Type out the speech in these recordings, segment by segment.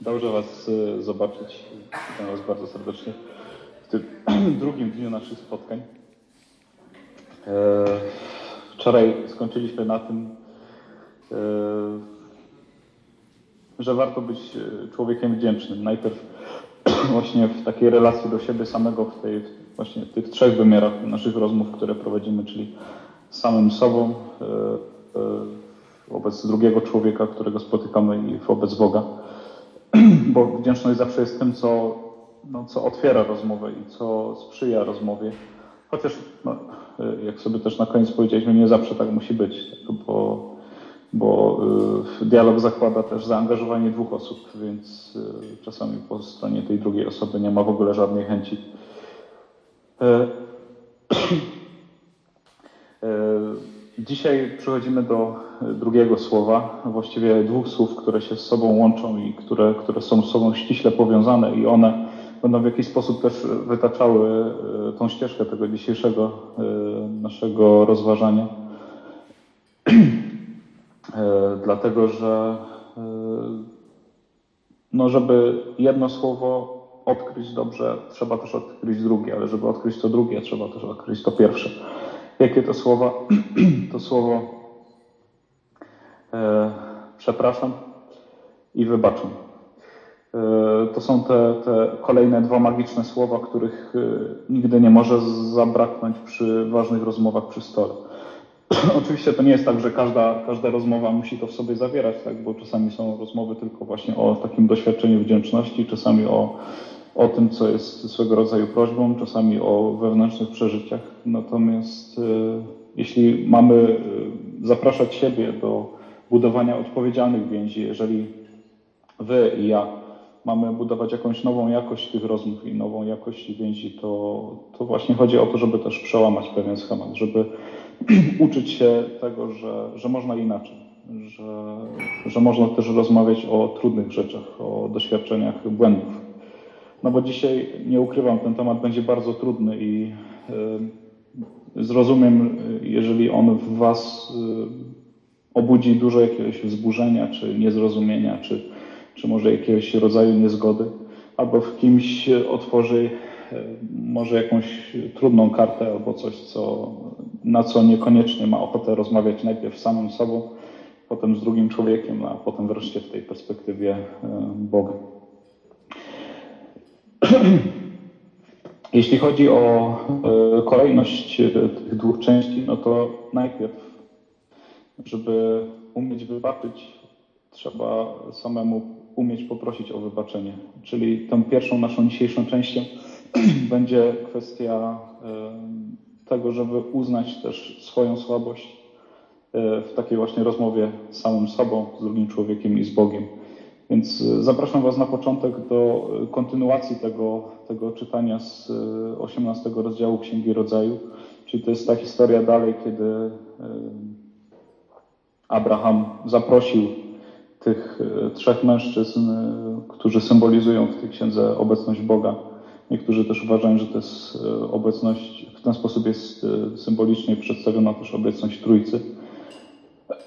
Dobrze Was y, zobaczyć. Witam Was bardzo serdecznie w tym drugim dniu naszych spotkań. E, wczoraj skończyliśmy na tym, e, że warto być e, człowiekiem wdzięcznym. Najpierw właśnie w takiej relacji do siebie samego, w, tej, właśnie tych trzech wymiarach naszych rozmów, które prowadzimy, czyli samym sobą, wobec drugiego człowieka, którego spotykamy i wobec Boga. Bo wdzięczność zawsze jest tym, co, no, co otwiera rozmowę i co sprzyja rozmowie. Chociaż, no, jak sobie też na koniec powiedzieliśmy, nie zawsze tak musi być, bo, bo y, dialog zakłada też zaangażowanie dwóch osób, więc y, czasami po stronie tej drugiej osoby nie ma w ogóle żadnej chęci. Dzisiaj przechodzimy do e, drugiego słowa, właściwie dwóch słów, które się z sobą łączą i które, które są z sobą ściśle powiązane i one będą w jakiś sposób też wytaczały e, tą ścieżkę tego dzisiejszego e, naszego rozważania. Dlatego, że no, żeby jedno słowo odkryć dobrze, trzeba też odkryć drugie, ale żeby odkryć to drugie, trzeba też odkryć to pierwsze. Jakie to słowa? To słowo e, przepraszam i wybaczam. E, to są te, te, kolejne dwa magiczne słowa, których e, nigdy nie może zabraknąć przy ważnych rozmowach przy stole. Oczywiście to nie jest tak, że każda, każda rozmowa musi to w sobie zawierać, tak? bo czasami są rozmowy tylko właśnie o takim doświadczeniu wdzięczności, czasami o o tym, co jest swego rodzaju prośbą, czasami o wewnętrznych przeżyciach. Natomiast e, jeśli mamy e, zapraszać siebie do budowania odpowiedzialnych więzi, jeżeli wy i ja mamy budować jakąś nową jakość tych rozmów i nową jakość więzi, to, to właśnie chodzi o to, żeby też przełamać pewien schemat, żeby uczyć się tego, że, że można inaczej, że, że można też rozmawiać o trudnych rzeczach, o doświadczeniach błędów no bo dzisiaj, nie ukrywam, ten temat będzie bardzo trudny i y, zrozumiem, jeżeli on w Was y, obudzi dużo jakiegoś wzburzenia, czy niezrozumienia, czy, czy może jakiegoś rodzaju niezgody, albo w kimś otworzy y, może jakąś trudną kartę albo coś, co, na co niekoniecznie ma ochotę rozmawiać najpierw samym sobą, potem z drugim człowiekiem, a potem wreszcie w tej perspektywie Boga. Jeśli chodzi o e, kolejność e, tych dwóch części, no to najpierw, żeby umieć wybaczyć, trzeba samemu umieć poprosić o wybaczenie. Czyli tą pierwszą naszą dzisiejszą częścią będzie kwestia e, tego, żeby uznać też swoją słabość w takiej właśnie rozmowie z samym sobą, z drugim człowiekiem i z Bogiem. Więc e, zapraszam Was na początek do e, kontynuacji tego, tego czytania z 18 e, rozdziału Księgi Rodzaju. Czyli to jest ta historia dalej, kiedy Abraham zaprosił tych trzech mężczyzn, którzy symbolizują w tej księdze obecność Boga. Niektórzy też uważają, że to jest obecność, w ten sposób jest symbolicznie przedstawiona też obecność Trójcy.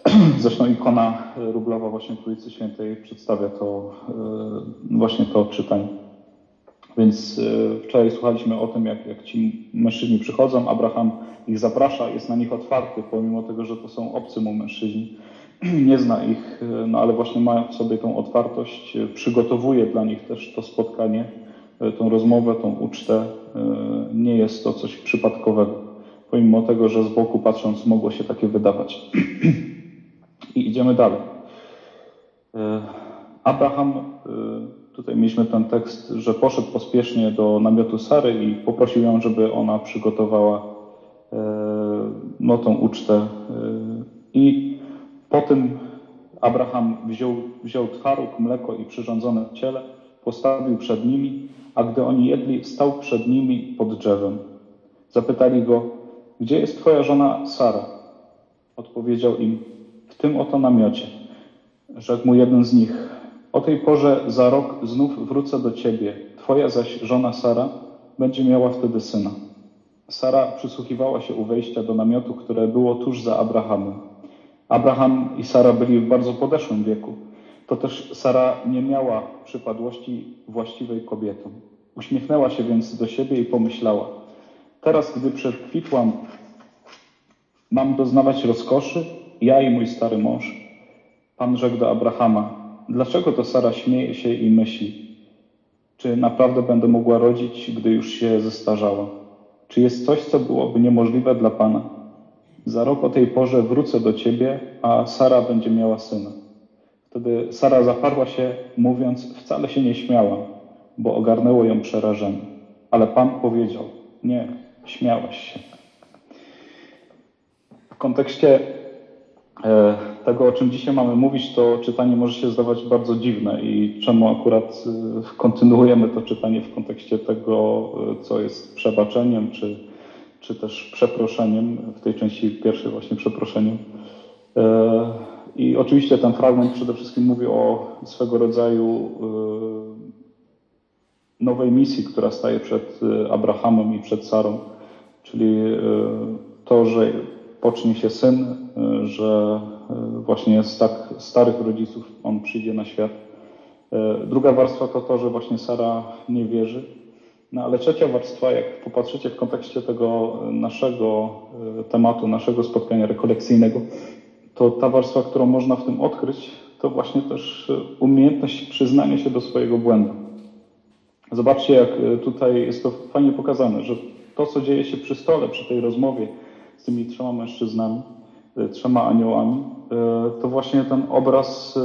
Zresztą ikona rublowa właśnie Trójcy Świętej przedstawia to e, właśnie to odczytanie. Więc e, wczoraj słuchaliśmy o tym, jak, jak ci mężczyźni przychodzą, Abraham ich zaprasza, jest na nich otwarty, pomimo tego, że to są obcy mu mężczyźni. Nie zna ich, e, no ale właśnie ma w sobie tą otwartość, przygotowuje dla nich też to spotkanie, tą rozmowę, tą ucztę. Nie jest to coś przypadkowego, pomimo tego, że z boku patrząc mogło się takie wydawać. I idziemy dalej. E, Abraham, e, tutaj mieliśmy ten tekst, że poszedł pospiesznie do namiotu Sary i poprosił ją, żeby ona przygotowała e, no, tą ucztę. I po tym Abraham wziął, wziął twaróg, mleko i przyrządzone ciele, postawił przed nimi, a gdy oni jedli, stał przed nimi pod drzewem. Zapytali go, gdzie jest twoja żona Sara? Odpowiedział im, tym oto namiocie. Rzekł mu jeden z nich, o tej porze za rok znów wrócę do ciebie, twoja zaś żona Sara będzie miała wtedy syna. Sara przysłuchiwała się u wejścia do namiotu, które było tuż za Abrahamem. Abraham i Sara byli w bardzo podeszłym wieku. to też Sara nie miała przypadłości właściwej kobietą. Uśmiechnęła się więc do siebie i pomyślała: Teraz, gdy przekwitłam, mam doznawać rozkoszy, ja i mój stary mąż. Pan rzekł do Abrahama: Dlaczego to Sara śmieje się i myśli? Czy naprawdę będę mogła rodzić, gdy już się zestarzała? Czy jest coś, co byłoby niemożliwe dla Pana? Za rok o tej porze wrócę do ciebie, a Sara będzie miała syna. Wtedy Sara zaparła się, mówiąc, wcale się nie śmiała, bo ogarnęło ją przerażenie. Ale Pan powiedział, nie, śmiałaś się. W kontekście tego, o czym dzisiaj mamy mówić, to czytanie może się zdawać bardzo dziwne i czemu akurat e, kontynuujemy to czytanie w kontekście tego, e, co jest przebaczeniem, czy, czy też przeproszeniem, w tej części pierwszej właśnie przeproszeniem. I oczywiście ten fragment przede wszystkim mówi o swego rodzaju nowej misji, która staje przed Abrahamem i przed Sarą, czyli to, że pocznie się syn, że właśnie z tak starych rodziców on przyjdzie na świat. Druga warstwa to to, że właśnie Sara nie wierzy. No ale trzecia warstwa, jak popatrzycie w kontekście tego naszego tematu, naszego spotkania rekolekcyjnego, to ta warstwa, którą można w tym odkryć, to właśnie też umiejętność przyznania się do swojego błędu. Zobaczcie, jak tutaj jest to fajnie pokazane, że to, co dzieje się przy stole, przy tej rozmowie z tymi trzema mężczyznami, trzema aniołami, to właśnie ten obraz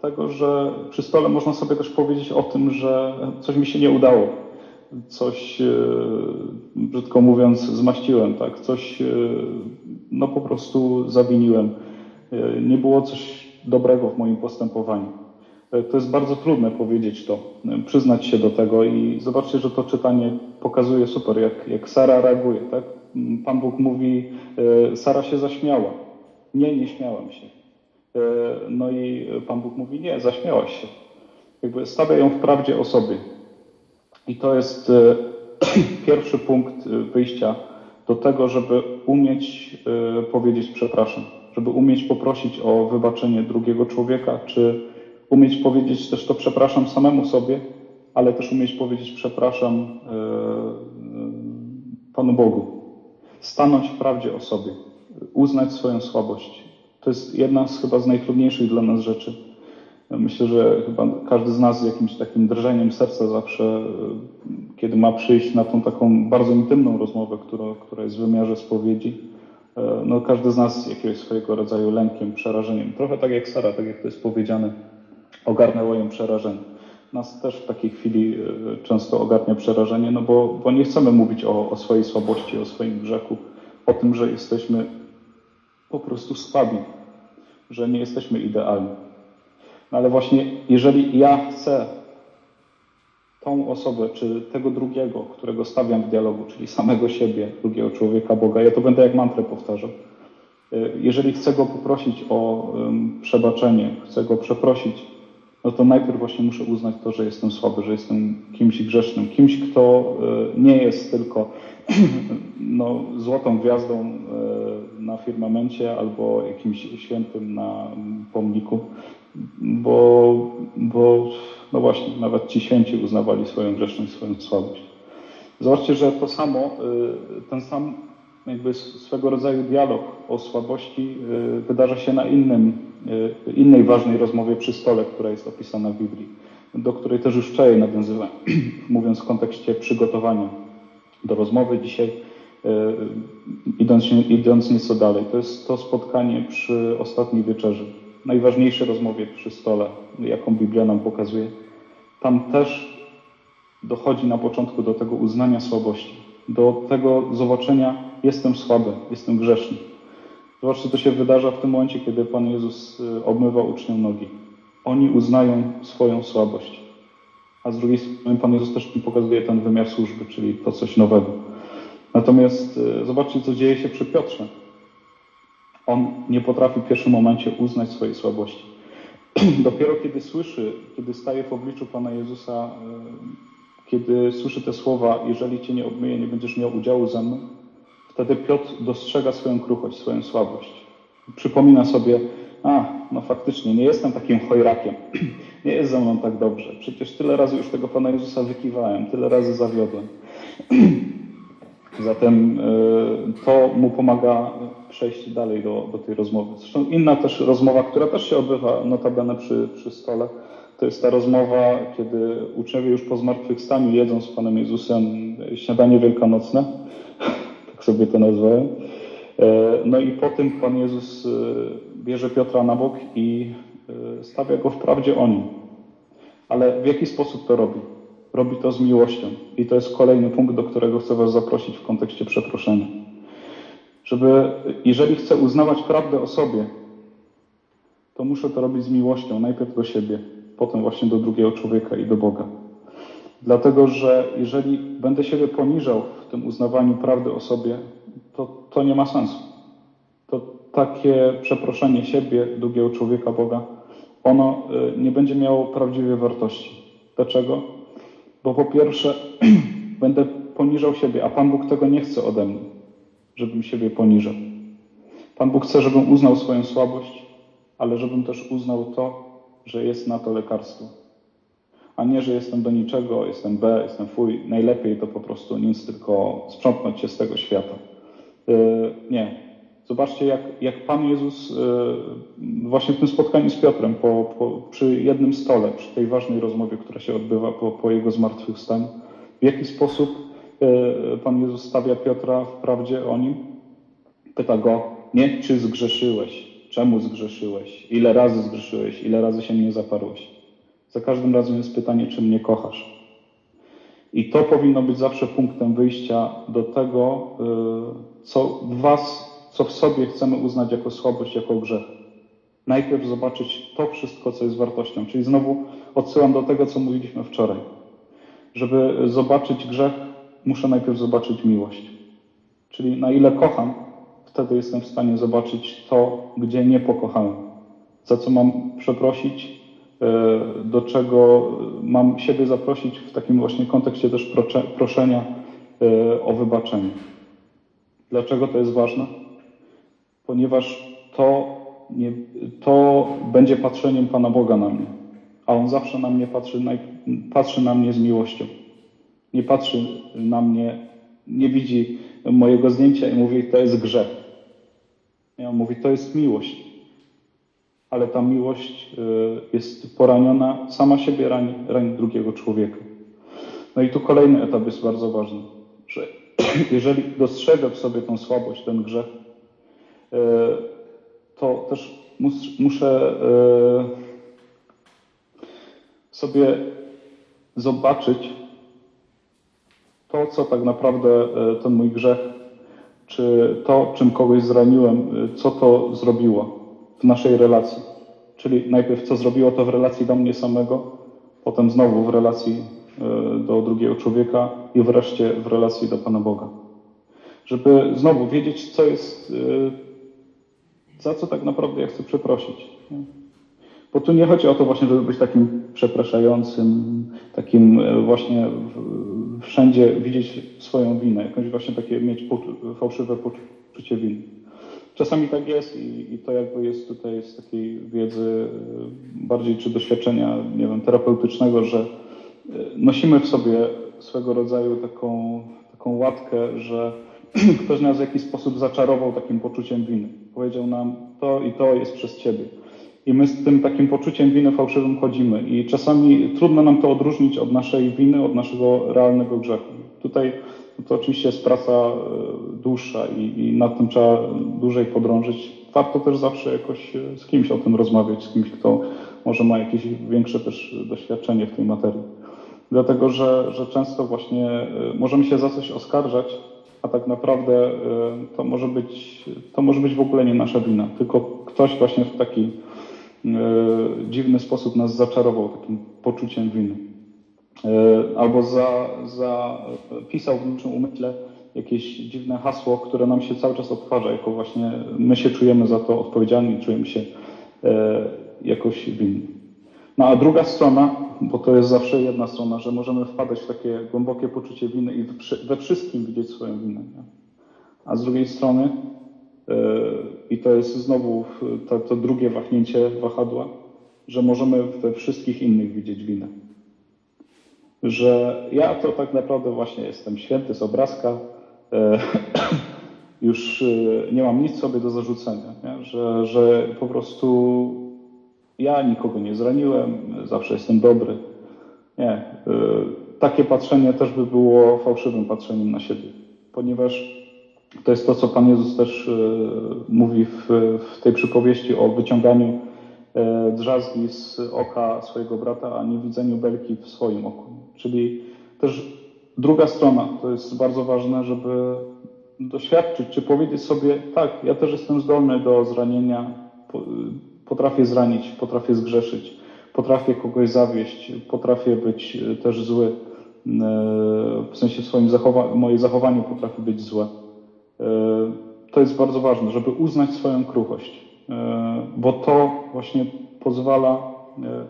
tego, że przy stole można sobie też powiedzieć o tym, że coś mi się nie udało, coś, brzydko mówiąc, zmaściłem, tak? coś no po prostu zawiniłem. Nie było coś dobrego w moim postępowaniu. To jest bardzo trudne powiedzieć to, przyznać się do tego i zobaczcie, że to czytanie pokazuje super, jak, jak Sara reaguje. Tak? Pan Bóg mówi, Sara się zaśmiała. Nie, nie śmiałem się. No i Pan Bóg mówi, nie, zaśmiałaś się. Jakby stawia ją w prawdzie o sobie. I to jest pierwszy punkt wyjścia do tego, żeby umieć powiedzieć przepraszam, żeby umieć poprosić o wybaczenie drugiego człowieka, czy umieć powiedzieć też to przepraszam samemu sobie, ale też umieć powiedzieć przepraszam Panu Bogu. Stanąć w prawdzie o sobie, uznać swoją słabość. To jest jedna z chyba z najtrudniejszych dla nas rzeczy. Myślę, że chyba każdy z nas z jakimś takim drżeniem serca zawsze, kiedy ma przyjść na tą taką bardzo intymną rozmowę, która, która jest w wymiarze spowiedzi, no każdy z nas jakiegoś swojego rodzaju lękiem, przerażeniem. Trochę tak jak Sara, tak jak to jest powiedziane, ogarnęło ją przerażenie. Nas też w takiej chwili często ogarnia przerażenie, no bo, bo nie chcemy mówić o, o swojej słabości, o swoim grzechu, o tym, że jesteśmy po prostu słabi, że nie jesteśmy idealni. No ale właśnie, jeżeli ja chcę tą osobę, czy tego drugiego, którego stawiam w dialogu, czyli samego siebie, drugiego człowieka, Boga, ja to będę jak mantrę powtarzał. Jeżeli chcę go poprosić o przebaczenie, chcę go przeprosić, no to najpierw właśnie muszę uznać to, że jestem słaby, że jestem kimś grzesznym, kimś, kto nie jest tylko no, złotą gwiazdą na firmamencie albo jakimś świętym na pomniku, bo, bo no właśnie, nawet ci święci uznawali swoją grzeszność, swoją słabość. Zobaczcie, że to samo, ten sam jakby swego rodzaju dialog o słabości wydarza się na innym, innej ważnej rozmowie przy stole, która jest opisana w Biblii, do której też już wczoraj nawiązywałem, mówiąc w kontekście przygotowania do rozmowy dzisiaj, idąc, idąc nieco dalej. To jest to spotkanie przy ostatniej wieczerzy, najważniejszej rozmowie przy stole, jaką Biblia nam pokazuje. Tam też dochodzi na początku do tego uznania słabości, do tego zobaczenia, jestem słaby, jestem grzeszny. Zobaczcie, to się wydarza w tym momencie, kiedy Pan Jezus obmywa uczniom nogi. Oni uznają swoją słabość. A z drugiej strony Pan Jezus też pokazuje ten wymiar służby, czyli to coś nowego. Natomiast zobaczcie, co dzieje się przy Piotrze. On nie potrafi w pierwszym momencie uznać swojej słabości. Dopiero kiedy słyszy, kiedy staje w obliczu Pana Jezusa, kiedy słyszy te słowa, jeżeli Cię nie obmyję, nie będziesz miał udziału ze mną, wtedy Piotr dostrzega swoją kruchość, swoją słabość. Przypomina sobie, a, no faktycznie, nie jestem takim chojrakiem, nie jest ze mną tak dobrze. Przecież tyle razy już tego Pana Jezusa wykiwałem, tyle razy zawiodłem. Zatem y, to mu pomaga przejść dalej do, do tej rozmowy. Zresztą inna też rozmowa, która też się odbywa notabene przy, przy stole, to jest ta rozmowa, kiedy uczniowie już po zmartwychwstaniu jedzą z Panem Jezusem śniadanie wielkanocne, tak sobie to nazwałem. E, no i po tym Pan Jezus e, bierze Piotra na bok i e, stawia go w prawdzie o nim. Ale w jaki sposób to robi? Robi to z miłością. I to jest kolejny punkt, do którego chcę Was zaprosić w kontekście przeproszenia. Żeby, jeżeli chcę uznawać prawdę o sobie, to muszę to robić z miłością, najpierw do siebie, potem właśnie do drugiego człowieka i do Boga. Dlatego, że jeżeli będę siebie poniżał w tym uznawaniu prawdy o sobie, to, to nie ma sensu. To takie przeproszenie siebie, drugiego człowieka, Boga, ono y, nie będzie miało prawdziwej wartości. Dlaczego? Bo po pierwsze, będę poniżał siebie, a Pan Bóg tego nie chce ode mnie, żebym siebie poniżał. Pan Bóg chce, żebym uznał swoją słabość, ale żebym też uznał to, że jest na to lekarstwo. A nie, że jestem do niczego, jestem B, jestem fuj. Najlepiej to po prostu nic, tylko sprzątnąć się z tego świata. Yy, nie. Zobaczcie, jak, jak Pan Jezus yy, właśnie w tym spotkaniu z Piotrem, po, po, przy jednym stole, przy tej ważnej rozmowie, która się odbywa po, po Jego zmartwychwstaniu, w jaki sposób yy, Pan Jezus stawia Piotra w prawdzie o nim? Pyta go, nie czy zgrzeszyłeś, czemu zgrzeszyłeś, ile razy zgrzeszyłeś, ile razy się mnie zaparłeś. Za każdym razem jest pytanie, czy mnie kochasz. I to powinno być zawsze punktem wyjścia do tego, y, co w Was, co w sobie chcemy uznać jako słabość, jako grzech. Najpierw zobaczyć to wszystko, co jest wartością. Czyli znowu odsyłam do tego, co mówiliśmy wczoraj. Żeby zobaczyć grzech, muszę najpierw zobaczyć miłość. Czyli na ile kocham, wtedy jestem w stanie zobaczyć to, gdzie nie pokochałem. Za co mam przeprosić, do czego mam siebie zaprosić w takim właśnie kontekście też proszenia e, o wybaczenie. Dlaczego to jest ważne? Ponieważ to, nie, to będzie patrzeniem Pana Boga na mnie, a On zawsze na mnie patrzy, patrzy na mnie z miłością. Nie patrzy na mnie, nie widzi mojego zdjęcia i mówi, to jest grzech. I on mówi, to jest miłość. Ale ta miłość y, jest poraniona, sama siebie rani, rani drugiego człowieka. No i tu kolejny etap jest bardzo ważny, że jeżeli dostrzegę w sobie tą słabość, ten grzech, y, to też mus, muszę y, sobie zobaczyć to, co tak naprawdę ten mój grzech czy to, czym kogoś zraniłem, co to zrobiło w naszej relacji. Czyli najpierw co zrobiło to w relacji do mnie samego, potem znowu w relacji y, do drugiego człowieka i wreszcie w relacji do Pana Boga. Żeby znowu wiedzieć, co jest, y, za co tak naprawdę ja chcę przeprosić. Bo tu nie chodzi o to właśnie, żeby być takim przepraszającym, takim właśnie wszędzie widzieć swoją winę, jakąś właśnie takie mieć fałszywe poczucie winy. Czasami tak jest i, i, to jakby jest tutaj z takiej wiedzy e, bardziej czy doświadczenia, nie wiem, terapeutycznego, że e, nosimy w sobie swego rodzaju taką, taką łatkę, że ktoś nas w jakiś sposób zaczarował takim poczuciem winy. Powiedział nam, to i to jest przez ciebie. I my z tym takim poczuciem winy fałszywym chodzimy. I czasami trudno nam to odróżnić od naszej winy, od naszego realnego grzechu. Tutaj to oczywiście jest praca e, dłuższa i, i nad tym trzeba dłużej podrążyć. Warto też zawsze jakoś e, z kimś o tym rozmawiać, z kimś, kto może ma jakieś większe też doświadczenie w tej materii. Dlatego, że, że często właśnie e, możemy się za coś oskarżać, a tak naprawdę to może być, to może być w ogóle nie nasza wina, tylko ktoś właśnie w taki dziwny sposób nas zaczarował takim poczuciem winy. E, albo za, zapisał w naszym umyśle jakieś dziwne hasło, które nam się cały czas odtwarza, jako właśnie my się czujemy za to odpowiedzialni, czujemy się e, jakoś winni. No a druga strona, bo to jest zawsze jedna strona, że możemy wpadać w takie głębokie poczucie winy i we wszystkim widzieć swoją winę. Nie? A z drugiej strony I to jest znowu to, to drugie wahnięcie wahadła, że możemy we wszystkich innych widzieć winę. Że ja to tak naprawdę właśnie jestem święty z obrazka, już nie mam nic sobie do zarzucenia, nie? Że, że po prostu ja nikogo nie zraniłem, zawsze jestem dobry. Nie. Takie patrzenie też by było fałszywym patrzeniem na siebie, ponieważ to jest to, co Pan Jezus też e, mówi w, w tej przypowieści o wyciąganiu e, drzazgi z oka swojego brata, a nie widzeniu belki w swoim oku. Czyli też druga strona, to jest bardzo ważne, żeby doświadczyć, czy powiedzieć sobie, tak, ja też jestem zdolny do zranienia, potrafię zranić, potrafię zgrzeszyć, potrafię kogoś zawieść, potrafię być też zły, e, w sensie swoim zachowa moje zachowanie potrafi być złe. To jest bardzo ważne, żeby uznać swoją kruchość, e, bo to właśnie pozwala e, e,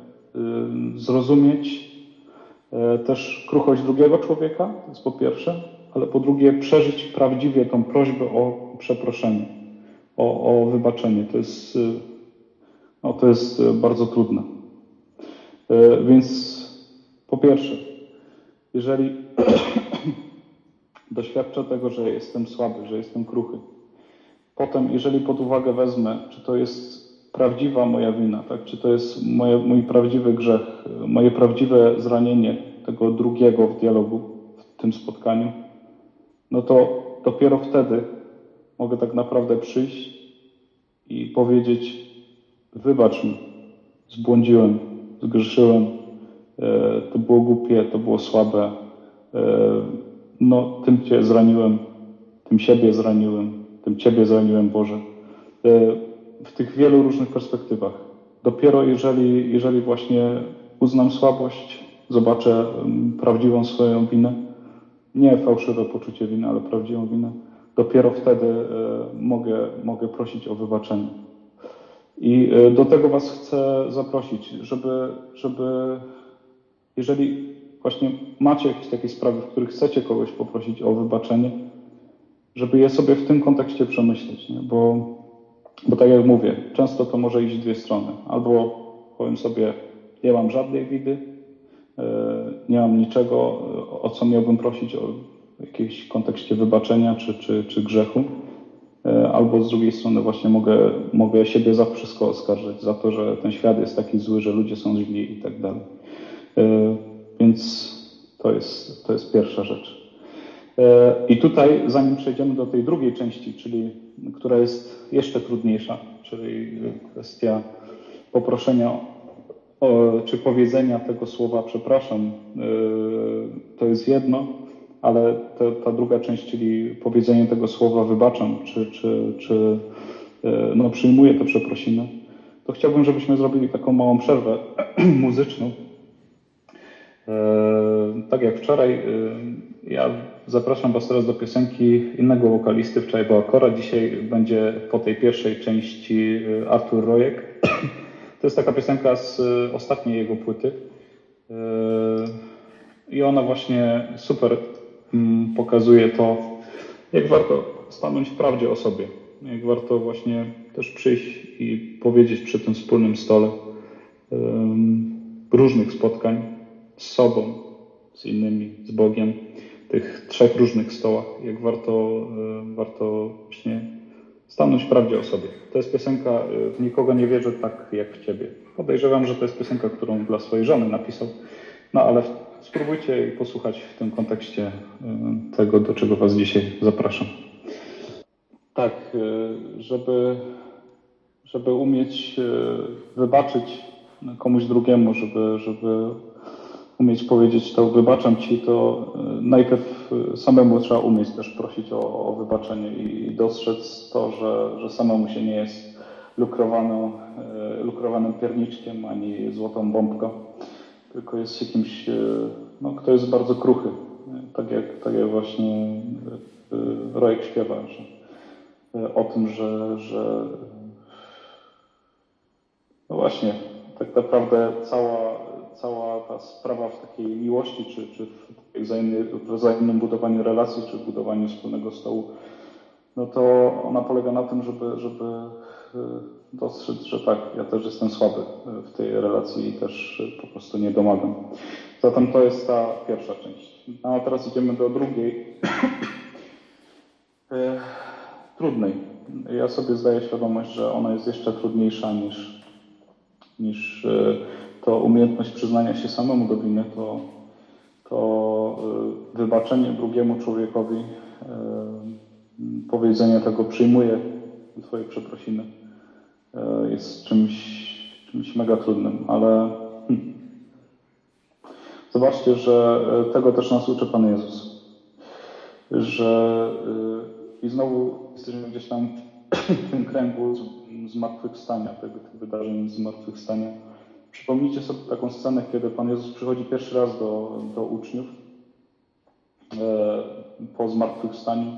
zrozumieć też kruchość drugiego człowieka, to jest po pierwsze, ale po drugie przeżyć prawdziwie tą prośbę o przeproszenie, o, o wybaczenie. To jest, no, to jest bardzo trudne. Więc po pierwsze, jeżeli doświadczę tego, że jestem słaby, że jestem kruchy. Potem, jeżeli pod uwagę wezmę, czy to jest prawdziwa moja wina, tak? czy to jest moje, mój prawdziwy grzech, moje prawdziwe zranienie tego drugiego w dialogu, w tym spotkaniu, no to dopiero wtedy mogę tak naprawdę przyjść i powiedzieć: Wybacz mi, zbłądziłem, zgrzeszyłem, e, to było głupie, to było słabe, e, no tym Cię zraniłem, tym siebie zraniłem, tym Ciebie zraniłem, Boże. W tych wielu różnych perspektywach. Dopiero jeżeli, jeżeli właśnie uznam słabość, zobaczę prawdziwą swoją winę, nie fałszywe poczucie winy, ale prawdziwą winę, dopiero wtedy e, mogę, mogę prosić o wybaczenie. I e, do tego Was chcę zaprosić, żeby, żeby jeżeli właśnie macie jakieś takie sprawy, w których chcecie kogoś poprosić o wybaczenie, żeby je sobie w tym kontekście przemyśleć, nie? Bo, bo tak jak mówię, często to może iść dwie strony. Albo powiem sobie, nie mam żadnej widy, e, nie mam niczego, o co miałbym prosić o jakimś kontekście wybaczenia czy, czy, czy grzechu. E, albo z drugiej strony właśnie mogę, mogę siebie za wszystko oskarżyć, za to, że ten świat jest taki zły, że ludzie są źli i tak dalej. E, więc to jest, to jest pierwsza rzecz. E, I tutaj, zanim przejdziemy do tej drugiej części, czyli która jest jeszcze trudniejsza, czyli kwestia poproszenia o, czy powiedzenia tego słowa przepraszam, e, to jest jedno, ale te, ta druga część, czyli powiedzenie tego słowa wybaczam, czy, czy, czy e, no, przyjmuję te przeprosiny, to chciałbym, żebyśmy zrobili taką małą przerwę muzyczną. Tak jak wczoraj, ja zapraszam Was teraz do piosenki innego wokalisty. Wczoraj była Kora, dzisiaj będzie po tej pierwszej części e, Artur Rojek. To jest taka piosenka z ostatniej jego płyty. I ona właśnie super mm, pokazuje to, jak warto stanąć w prawdzie o sobie. Jak warto właśnie też przyjść i powiedzieć przy tym wspólnym stole różnych spotkań, z sobą, z innymi, z Bogiem, tych trzech różnych stołach, jak warto, e, warto właśnie stanąć prawdzie o sobie. To jest piosenka e, W nikogo nie wierzę tak jak w Ciebie. Podejrzewam, że to jest piosenka, którą dla swojej żony napisał, no ale spróbujcie posłuchać w tym kontekście e, tego, do czego Was dzisiaj zapraszam. Tak, żeby, żeby umieć wybaczyć komuś drugiemu, żeby, żeby umieć powiedzieć to wybaczam ci, to e, najpierw e, samemu trzeba umieć też prosić o, o wybaczenie i dostrzec to, że, że samemu się nie jest lukrowaną, e, lukrowanym pierniczkiem ani złotą bombką, tylko jest się kimś, no, kto jest bardzo kruchy. Tak jak, tak jak właśnie Rojek śpiewa, że, o tym, że, że no właśnie, tak naprawdę cała cała ta sprawa w takiej miłości, czy, czy w wzajemnym budowaniu relacji, czy budowaniu wspólnego stołu no to ona polega na tym, żeby, żeby dostrzec, że tak, ja też jestem słaby w tej relacji i też po prostu nie domagam. Zatem to jest ta pierwsza część. A teraz idziemy do drugiej, trudnej. Ja sobie zdaję świadomość, że ona jest jeszcze trudniejsza niż, niż to umiejętność przyznania się samemu do winy, to, to wybaczenie drugiemu człowiekowi, powiedzenie tego przyjmuję Twoje przeprosiny jest czymś, czymś mega trudnym, ale hmm. zobaczcie, że tego też nas uczy Pan Jezus. Że i znowu jesteśmy gdzieś tam w tym kręgu zmartwychwstania, tych wydarzeń zmartwychwstania. Przypomnijcie sobie taką scenę, kiedy Pan Jezus przychodzi pierwszy raz do, do uczniów e, po zmartwychwstaniu.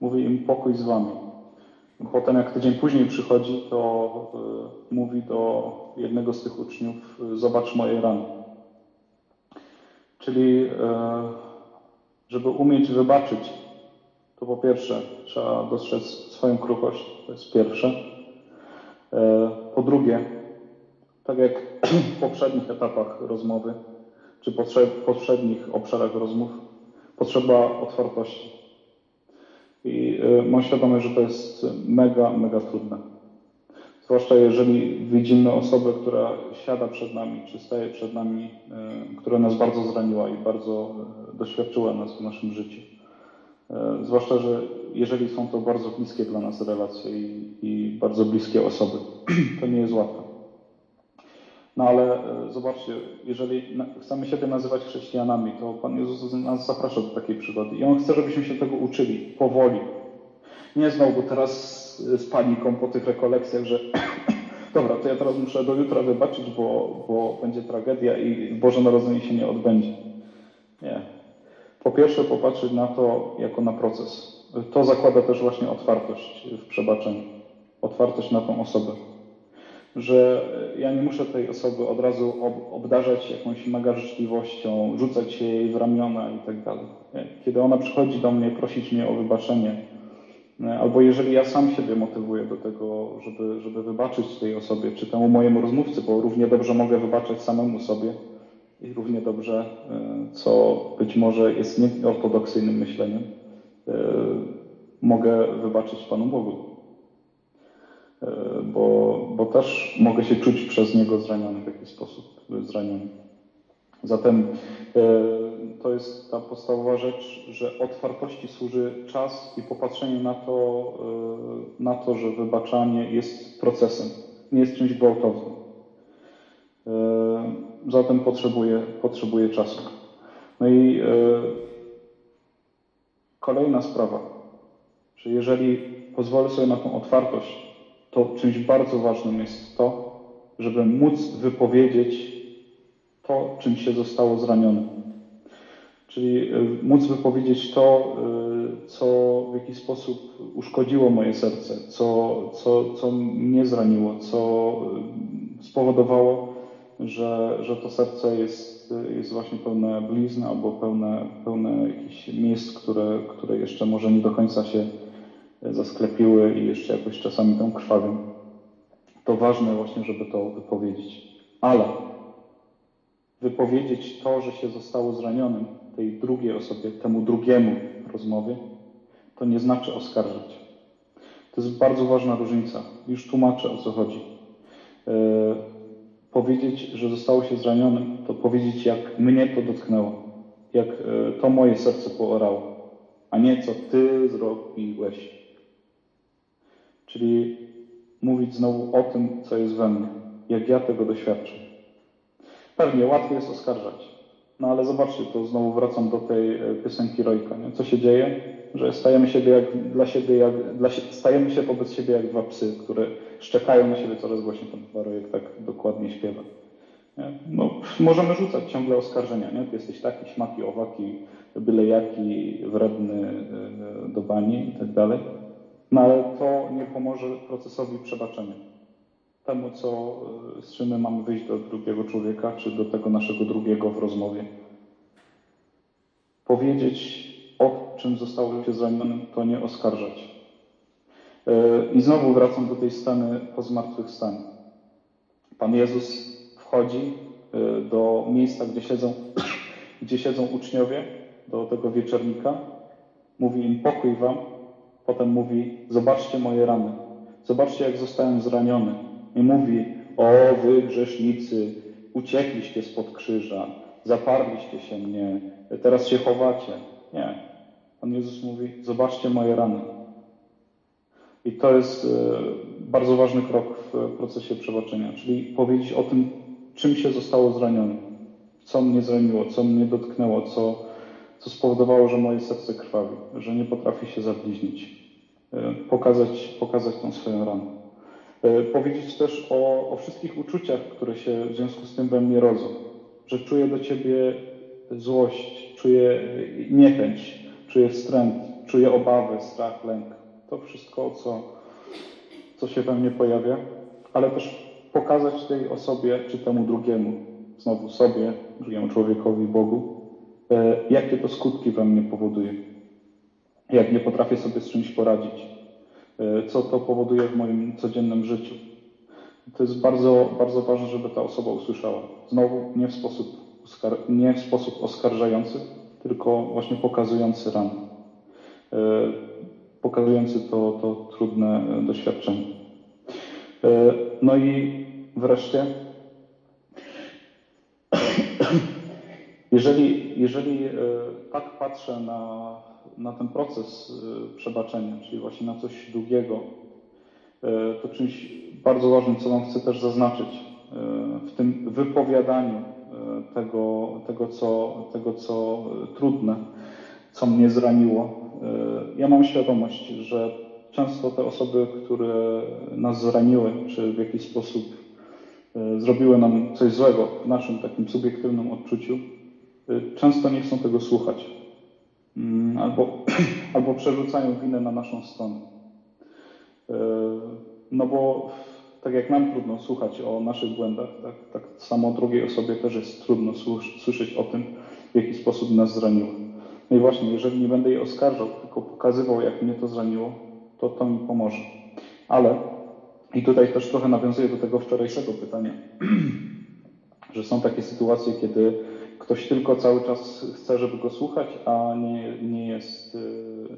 Mówi im pokój z wami. Potem jak tydzień później przychodzi, to y, mówi do jednego z tych uczniów, zobacz moje rany. Czyli y, żeby umieć wybaczyć, to po pierwsze trzeba dostrzec swoją kruchość, to jest pierwsze. Po drugie, tak jak w poprzednich etapach rozmowy, czy w poprzednich obszarach rozmów, potrzeba otwartości. I mam świadomość, że to jest mega, mega trudne. Zwłaszcza jeżeli widzimy osobę, która siada przed nami, czy staje przed nami, która nas bardzo zraniła i bardzo doświadczyła nas w naszym życiu. Zwłaszcza, że jeżeli są to bardzo bliskie dla nas relacje i, i bardzo bliskie osoby, to nie jest łatwe. No ale zobaczcie, jeżeli chcemy siebie nazywać chrześcijanami, to Pan Jezus nas zaprasza do takiej przygody i On chce, żebyśmy się tego uczyli powoli. Nie znowu teraz z paniką po tych rekolekcjach, że dobra, to ja teraz muszę do jutra wybaczyć, bo, bo będzie tragedia i Boże Narodzenie się nie odbędzie. Nie. Po pierwsze popatrzeć na to jako na proces. To zakłada też właśnie otwartość w przebaczeniu. Otwartość na tą osobę że ja nie muszę tej osoby od razu obdarzać jakąś mega życzliwością, rzucać jej w ramiona i tak dalej. Kiedy ona przychodzi do mnie prosić mnie o wybaczenie, albo jeżeli ja sam siebie motywuję do tego, żeby, żeby wybaczyć tej osobie, czy temu mojemu rozmówcy, bo równie dobrze mogę wybaczać samemu sobie i równie dobrze, e, co być może jest nieortodoksyjnym myśleniem, e, mogę wybaczyć Panu Bogu. E, bo, bo też mogę się czuć przez niego zraniony w jakiś sposób, zraniony. Zatem e, to jest ta podstawowa rzecz, że otwartości służy czas i popatrzenie na to, e, na to, że wybaczanie jest procesem, nie jest czymś gwałtownym. Zatem potrzebuje, potrzebuje czasu. No i kolejna sprawa, że jeżeli pozwolę sobie na tą otwartość, to czymś bardzo ważnym jest to, żeby móc wypowiedzieć to, czym się zostało zranione. Czyli e, móc wypowiedzieć to, e, co w jakiś sposób uszkodziło moje serce, co, co, co mnie zraniło, co e, spowodowało, że, że to serce jest, jest właśnie pełne blizn albo pełne, pełne jakichś miejsc, które, które jeszcze może nie do końca się zasklepiły i jeszcze jakoś czasami tą krwawią. To ważne właśnie, żeby to wypowiedzieć. Ale wypowiedzieć to, że się zostało zranionym tej drugiej osobie, temu drugiemu rozmowie, to nie znaczy oskarżać. To jest bardzo ważna różnica. Już tłumaczę o co chodzi. Yy, powiedzieć, że zostało się zranionym, to powiedzieć, jak mnie to dotknęło, jak yy, to moje serce poorało, a nie co ty zrobiłeś. Czyli mówić znowu o tym, co jest we mnie, jak ja tego doświadczę. Pewnie łatwo jest oskarżać, no ale zobaczcie, to znowu wracam do tej e, piosenki Rojka. Nie? Co się dzieje? Że stajemy, siebie jak, dla siebie jak, dla, stajemy się wobec siebie jak dwa psy, które szczekają na siebie coraz głośniej. Ten chyba Rojek tak dokładnie śpiewa. Nie? No, możemy rzucać ciągle oskarżenia. Nie? Ty jesteś taki, śmaki, owaki, byle jaki, wredny e, do bani i tak dalej. No ale to nie pomoże procesowi przebaczenia. Temu, co, y, z czym my mamy wyjść do drugiego człowieka, czy do tego naszego drugiego w rozmowie. Powiedzieć, o czym zostało się zranionym, to nie oskarżać. I znowu wracam do tej sceny po zmartwychwstaniu. Pan Jezus wchodzi do miejsca, gdzie siedzą, gdzie siedzą uczniowie, do tego wieczornika. Mówi im pokój wam. Potem mówi, zobaczcie moje rany. Zobaczcie, jak zostałem zraniony. I mówi, o wy grzesznicy, uciekliście spod krzyża, zaparliście się mnie, teraz się chowacie. Nie. Pan Jezus mówi, zobaczcie moje rany. I to jest e, bardzo ważny krok w procesie przebaczenia, czyli powiedzieć o tym, czym się zostało zranione, co mnie zraniło, co mnie dotknęło, co, co spowodowało, że moje serce krwawi, że nie potrafi się zabliźnić. E, pokazać, pokazać tą swoją ranę. E, powiedzieć też o, o wszystkich uczuciach, które się w związku z tym we mnie rodzą, że czuję do Ciebie złość, czuję niechęć, czuję wstręt, czuję obawę, strach, lęk. To wszystko, co, co się we mnie pojawia, ale też pokazać tej osobie, czy temu drugiemu, znowu sobie, drugiemu człowiekowi, Bogu, jakie to skutki we mnie powoduje. Jak nie potrafię sobie z czymś poradzić, e, co to powoduje w moim codziennym życiu. To jest bardzo, bardzo ważne, żeby ta osoba usłyszała. Znowu nie w sposób, nie w sposób oskarżający, tylko właśnie pokazujący ran, e, pokazujący to, to trudne doświadczenie. No i wreszcie Jeżeli, jeżeli e, tak patrzę na, na ten proces e, przebaczenia, czyli właśnie na coś długiego, e, to czymś bardzo ważnym, co Wam chcę też zaznaczyć, w tym wypowiadaniu tego, tego, co, tego, co trudne, co mnie zraniło, ja mam świadomość, że często te osoby, które nas zraniły, czy w jakiś sposób zrobiły nam coś złego w naszym takim subiektywnym odczuciu, często nie chcą tego słuchać. Mm, albo, albo przerzucają winę na naszą stronę. Y, no bo tak jak nam trudno słuchać o naszych błędach, tak, tak samo drugiej osobie też jest trudno słyszeć o tym, w jaki sposób nas zraniło. No i właśnie, jeżeli nie będę jej oskarżał, tylko pokazywał, jak mnie to zraniło, to to mi pomoże. Ale, i tutaj też trochę nawiązuję do tego wczorajszego pytania, że są takie sytuacje, kiedy ktoś tylko cały czas chce, żeby go słuchać, a nie, nie, jest, y,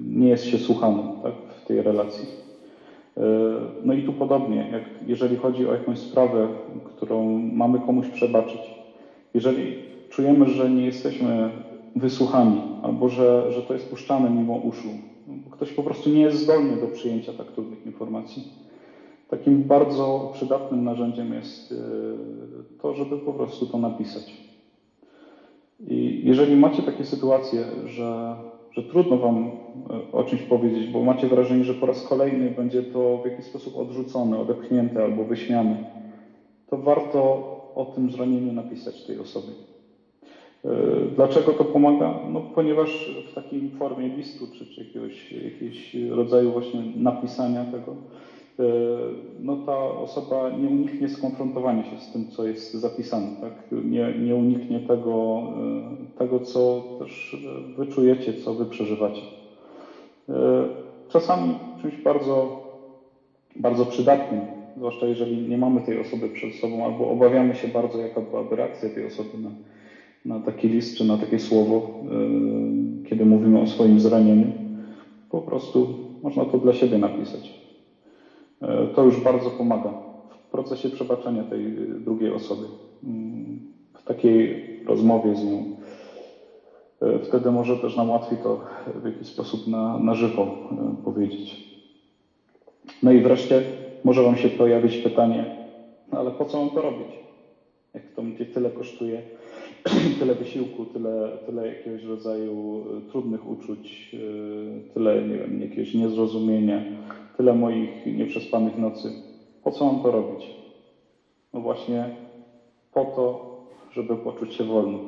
nie jest się słuchany tak, w tej relacji. Y, no i tu podobnie, jak jeżeli chodzi o jakąś sprawę, którą mamy komuś przebaczyć, jeżeli czujemy, że nie jesteśmy wysłuchani, albo że, że to jest puszczane mimo uszu, ktoś po prostu nie jest zdolny do przyjęcia tak trudnych informacji, takim bardzo przydatnym narzędziem jest y, to, żeby po prostu to napisać. I jeżeli macie takie sytuacje, że, że trudno Wam e, o czymś powiedzieć, bo macie wrażenie, że po raz kolejny będzie to w jakiś sposób odrzucone, odepchnięte albo wyśmiane, to warto o tym zranieniu napisać tej osobie. E, dlaczego to pomaga? No, ponieważ w takiej formie listu czy, czy jakiegoś, jakiegoś rodzaju właśnie napisania tego, no ta osoba nie uniknie skonfrontowania się z tym, co jest zapisane, tak? nie, nie uniknie tego, e, tego, co też wy czujecie, co wy przeżywacie. E, czasami czymś bardzo, bardzo przydatnym, zwłaszcza jeżeli nie mamy tej osoby przed sobą, albo obawiamy się bardzo, jaka byłaby reakcja tej osoby na, na taki list czy na takie słowo, kiedy mówimy o swoim zranieniu, po prostu można to dla siebie napisać. E, to już bardzo pomaga w procesie przebaczenia tej drugiej osoby, mm, w takiej rozmowie z nią. E, wtedy może też nam łatwiej to w jakiś sposób na, na żywo e, powiedzieć. No i wreszcie może Wam się pojawić pytanie, no ale po co mam to robić? Jak to mnie tyle kosztuje, tyle wysiłku, tyle, tyle jakiegoś rodzaju trudnych uczuć, tyle nie wiem, jakiegoś niezrozumienia, tyle moich nieprzespanych nocy. Po co mam to robić? No właśnie po to, żeby poczuć się wolny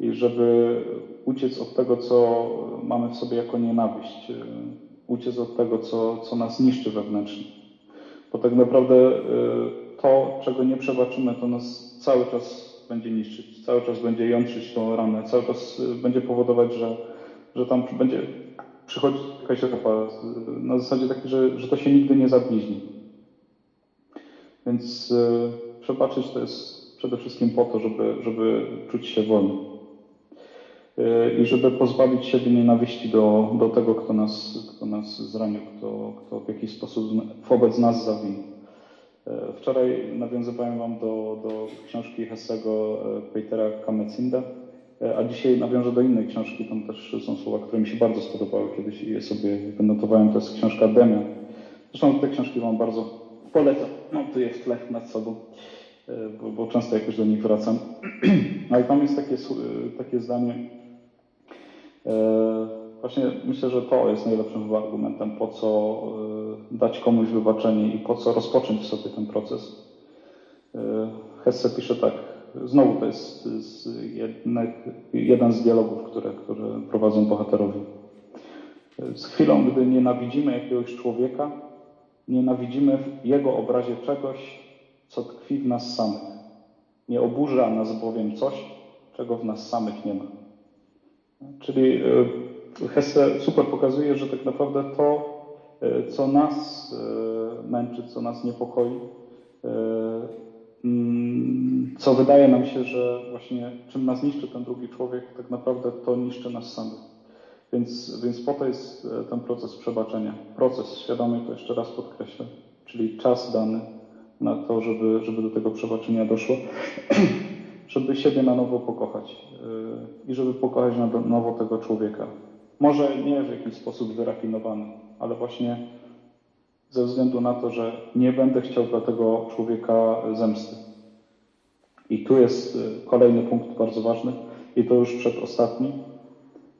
i żeby uciec od tego, co mamy w sobie jako nienawiść, uciec od tego, co, co nas niszczy wewnętrznie. Bo tak naprawdę to, czego nie przebaczymy, to nas cały czas będzie niszczyć, cały czas będzie jątrzyć tą ranę, cały czas y, będzie powodować, że, że tam będzie przychodzi jakaś etapa na zasadzie takiej, że, że to się nigdy nie zabliźni. Więc e, przebaczyć to jest przede wszystkim po to, żeby, żeby czuć się wolny. E, I żeby pozbawić siebie nienawiści do, do tego, kto nas, kto nas zranił, kto, kto w jakiś sposób wobec nas zawinił. E, wczoraj nawiązywałem Wam do, do książki Hessego Petera Kamecinda, a dzisiaj nawiążę do innej książki. Tam też są słowa, które mi się bardzo spodobały. Kiedyś je sobie wynotowałem. To jest książka Demian. Zresztą te książki Wam bardzo polecam. Mam tu je w tle nad sobą, e, bo, bo często jakoś do nich wracam. Ale tam jest takie, e, takie zdanie. E, właśnie myślę, że to jest najlepszym argumentem, po co dać komuś wybaczenie i po co rozpocząć sobie ten proces. Hesse pisze tak, znowu to jest jednek, jeden z dialogów, które, które prowadzą bohaterowie. Z chwilą, gdy nienawidzimy jakiegoś człowieka, Nienawidzimy w Jego obrazie czegoś, co tkwi w nas samych. Nie oburza nas bowiem coś, czego w nas samych nie ma. Czyli e, Hesse super pokazuje, że tak naprawdę to, e, co nas e, męczy, co nas niepokoi, mm, co wydaje nam się, że właśnie czym nas niszczy ten drugi człowiek, tak naprawdę to niszczy nas samych. Więc, więc po to jest e, ten proces przebaczenia. Proces świadomy, to jeszcze raz podkreślę, czyli czas dany na to, żeby, żeby do tego przebaczenia doszło, żeby siebie na nowo pokochać e, i żeby pokochać na nowo tego człowieka. Może nie w jakiś sposób wyrafinowany, ale właśnie ze względu na to, że nie będę chciał dla tego człowieka zemsty. I tu jest e, kolejny punkt bardzo ważny, i to już przedostatni,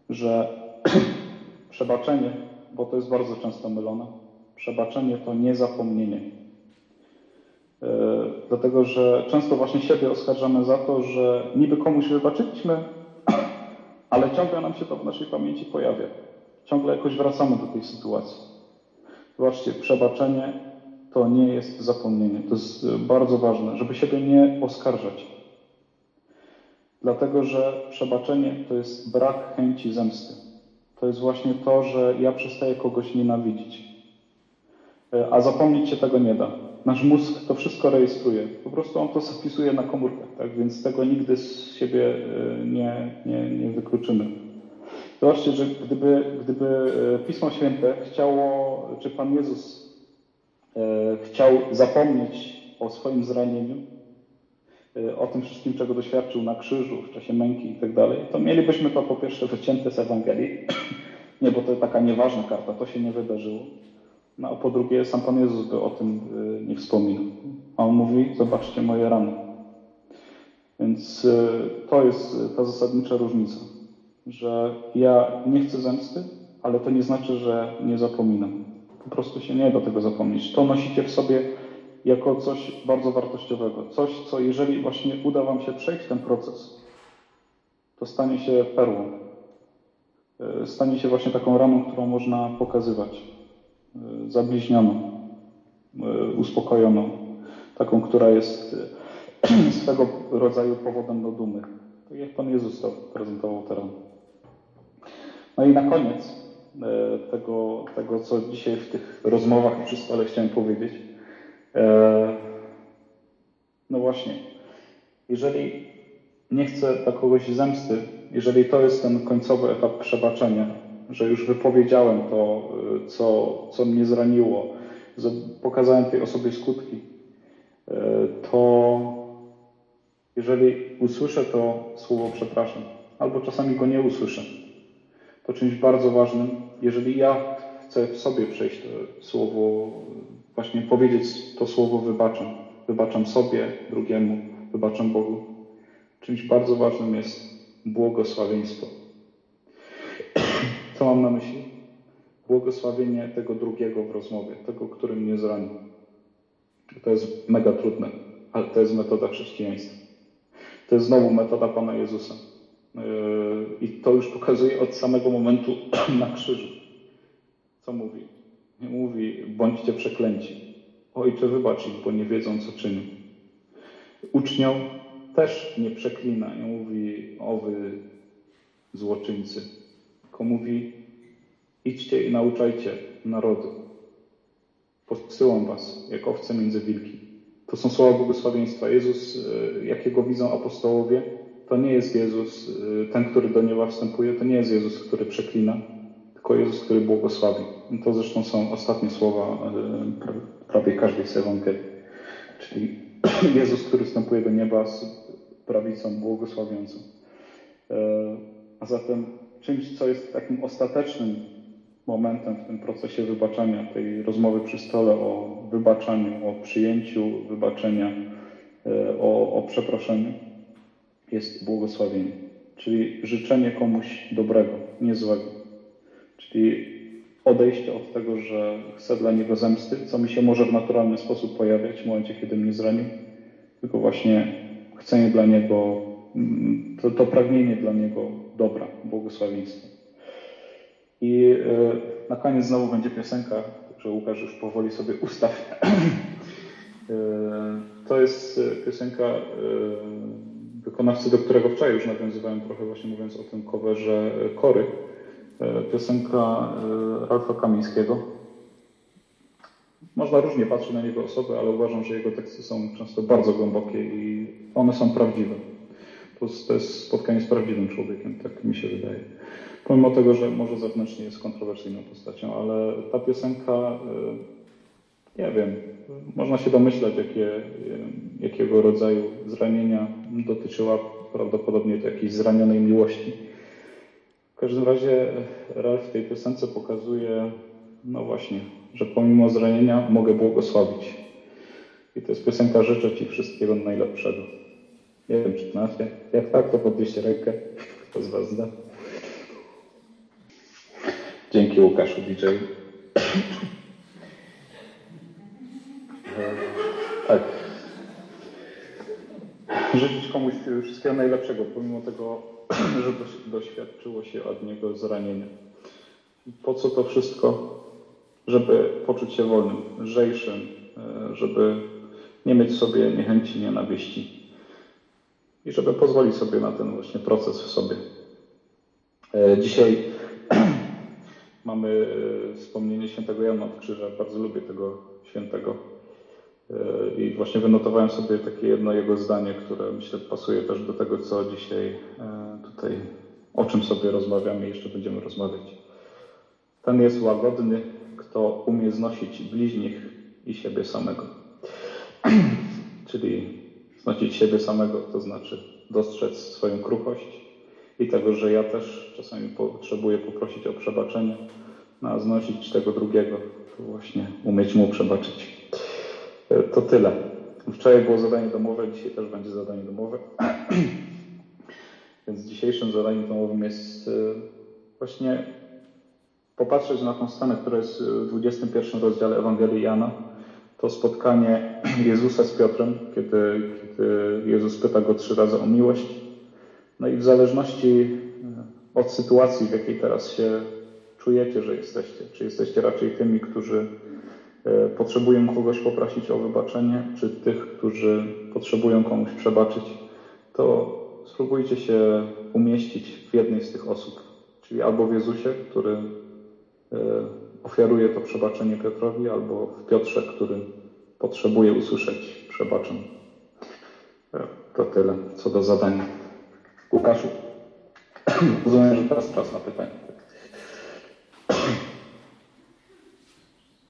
że Przebaczenie, bo to jest bardzo często mylone, przebaczenie to nie zapomnienie. Yy, dlatego, że często właśnie siebie oskarżamy za to, że niby komuś wybaczyliśmy, ale ciągle nam się to w naszej pamięci pojawia. Ciągle jakoś wracamy do tej sytuacji. Zobaczcie, przebaczenie to nie jest zapomnienie. To jest bardzo ważne, żeby siebie nie oskarżać. Dlatego, że przebaczenie to jest brak chęci zemsty to jest właśnie to, że ja przestaję kogoś nienawidzić. E, a zapomnieć się tego nie da. Nasz mózg to wszystko rejestruje. Po prostu on to zapisuje na komórkach, tak? więc tego nigdy z siebie e, nie, nie, nie wykluczymy. Zobaczcie, że gdyby, gdyby e, Pismo Święte chciało, czy Pan Jezus chciał zapomnieć o swoim zranieniu, o tym wszystkim, czego doświadczył na krzyżu w czasie męki i tak to mielibyśmy to po pierwsze wycięte z Ewangelii, nie, bo to taka nieważna karta, to się nie wydarzyło. No a po drugie, sam Pan Jezus by o tym y, nie wspominał. A on mówi, zobaczcie moje rany. Więc y, to jest ta zasadnicza różnica, że ja nie chcę zemsty, ale to nie znaczy, że nie zapominam. Po prostu się nie da tego zapomnieć. To nosicie w sobie jako coś bardzo wartościowego. Coś, co jeżeli właśnie uda Wam się przejść ten proces, to stanie się perłą. Stanie się właśnie taką ramą, którą można pokazywać. E, zabliźnioną, e, uspokojoną. Taką, która jest swego rodzaju powodem do dumy. Tak jak Pan Jezus to prezentował teraz. No i na koniec tego, tego, co dzisiaj w tych rozmowach przy stole chciałem powiedzieć, E, no właśnie, jeżeli nie chcę dla kogoś zemsty, jeżeli to jest ten końcowy etap przebaczenia, że już wypowiedziałem to, e, co, co mnie zraniło, pokazałem tej osobie skutki, e, to jeżeli usłyszę to słowo przepraszam, albo czasami go nie usłyszę, to czymś bardzo ważnym, jeżeli ja chcę w sobie przejść to słowo właśnie powiedzieć to słowo wybaczam. Wybaczam sobie, drugiemu, wybaczam Bogu. Czymś bardzo ważnym jest błogosławieństwo. Co mam na myśli? Błogosławienie tego drugiego w rozmowie, tego, który mnie zranił. To jest mega trudne, ale to jest metoda chrześcijaństwa. To jest znowu metoda Pana Jezusa. Yy, I to już pokazuje od samego momentu na krzyżu. Co mówi? Nie mówi, bądźcie przeklęci. Ojcze, wybacz ich, bo nie wiedzą, co czynią. Uczniom też nie przeklina, nie mówi, o wy złoczyńcy, tylko mówi, idźcie i nauczajcie narody. Posyłam was jak owce między wilki. To są słowa błogosławieństwa. Jezus, e, jakiego widzą apostołowie, to nie jest Jezus, e, ten, który do nieba wstępuje, to nie jest Jezus, który przeklina, tylko Jezus, który błogosławi. To zresztą są ostatnie słowa e, prawie każdej z Ewangelii. Czyli Jezus, który wstępuje do nieba z prawicą błogosławiącą. A zatem czymś, co jest takim ostatecznym momentem w tym procesie wybaczania, tej rozmowy przy stole o wybaczaniu, o przyjęciu wybaczenia, e, o, o przeproszeniu, jest błogosławienie. Czyli życzenie komuś dobrego, nie złego. Czyli odejście od tego, że chcę dla niego zemsty, co mi się może w naturalny sposób pojawiać w momencie, kiedy mnie zranił, tylko właśnie chcenie dla niego, to, to pragnienie dla niego dobra, błogosławieństwa. I e, na koniec znowu będzie piosenka, że Łukasz już powoli sobie ustaw. E, to jest e, piosenka wykonawcy, do którego wczoraj już nawiązywałem trochę właśnie mówiąc o tym coverze Kory. Piosenka Ralfa Kamińskiego. Można różnie patrzeć na niego osoby, ale uważam, że jego teksty są często bardzo głębokie i one są prawdziwe. To jest, to jest spotkanie z prawdziwym człowiekiem, tak mi się wydaje. Pomimo tego, że może zewnętrznie jest kontrowersyjną postacią, ale ta piosenka, y, nie wiem, można się domyślać, jakie, y, jakiego rodzaju zranienia dotyczyła prawdopodobnie to jakiejś zranionej miłości. W każdym razie Ralf w tej piosence pokazuje, no właśnie, że pomimo zranienia mogę błogosławić. I to jest piosenka Życzę Ci wszystkiego najlepszego. Nie wiem, czy znacie. Jak tak, to podnieście rękę. Kto z Was zna? Dzięki Łukaszu DJ. tak. Życzyć komuś wszystkiego najlepszego, pomimo tego, że doświadczyło się od niego zranienia. Po co to wszystko? Żeby poczuć się wolnym, lżejszym, e, żeby nie mieć w sobie niechęci, nienawiści i żeby pozwolić sobie na ten właśnie proces w sobie. E, dzisiaj mamy e, wspomnienie świętego Jana od Krzyża. Bardzo lubię tego świętego. E, I właśnie wynotowałem sobie takie jedno jego zdanie, które myślę pasuje też do tego, co dzisiaj tutaj, o czym sobie rozmawiamy i jeszcze będziemy rozmawiać. Ten jest łagodny, kto umie znosić bliźnich i siebie samego. Czyli znosić siebie samego, to znaczy dostrzec swoją kruchość i tego, że ja też czasami potrzebuję poprosić o przebaczenie, no, a znosić tego drugiego, to właśnie umieć mu przebaczyć. E, to tyle. Wczoraj było zadanie domowe, dzisiaj też będzie zadanie domowe. Więc dzisiejszym zadaniem domowym jest e, właśnie popatrzeć na tą scenę, która jest w 21 rozdziale Ewangelii Jana to spotkanie Jezusa z Piotrem, kiedy, kiedy Jezus pyta go trzy razy o miłość. No i w zależności e, od sytuacji, w jakiej teraz się czujecie, że jesteście, czy jesteście raczej tymi, którzy e, potrzebują kogoś poprosić o wybaczenie, czy tych, którzy potrzebują komuś przebaczyć, to spróbujcie się umieścić w jednej z tych osób, czyli albo w Jezusie, który e, ofiaruje to przebaczenie Piotrowi, albo w Piotrze, który potrzebuje usłyszeć przebaczeń. To tyle co do zadania. Łukaszu, rozumiem, że teraz czas na pytanie.